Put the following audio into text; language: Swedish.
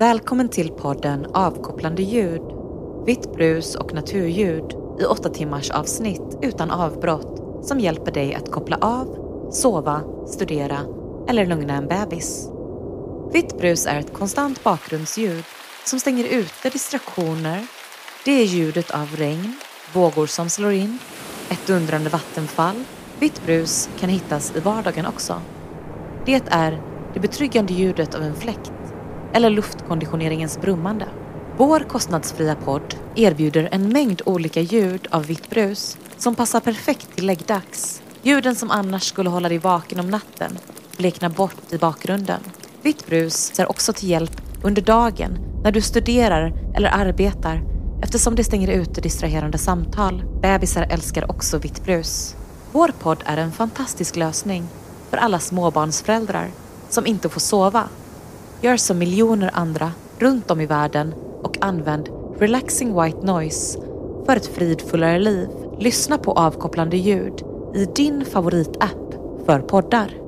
Välkommen till podden Avkopplande ljud. Vitt brus och naturljud i åtta timmars avsnitt utan avbrott som hjälper dig att koppla av, sova, studera eller lugna en bebis. Vitt brus är ett konstant bakgrundsljud som stänger ute distraktioner. Det är ljudet av regn, vågor som slår in, ett dundrande vattenfall. Vitt brus kan hittas i vardagen också. Det är det betryggande ljudet av en fläkt eller luftkonditioneringens brummande. Vår kostnadsfria podd erbjuder en mängd olika ljud av vitt brus som passar perfekt till läggdags. Ljuden som annars skulle hålla dig vaken om natten bleknar bort i bakgrunden. Vitt brus är också till hjälp under dagen när du studerar eller arbetar eftersom det stänger ute distraherande samtal. Bebisar älskar också vitt brus. Vår podd är en fantastisk lösning för alla småbarnsföräldrar som inte får sova. Gör som miljoner andra runt om i världen och använd relaxing white noise för ett fridfullare liv. Lyssna på avkopplande ljud i din favoritapp för poddar.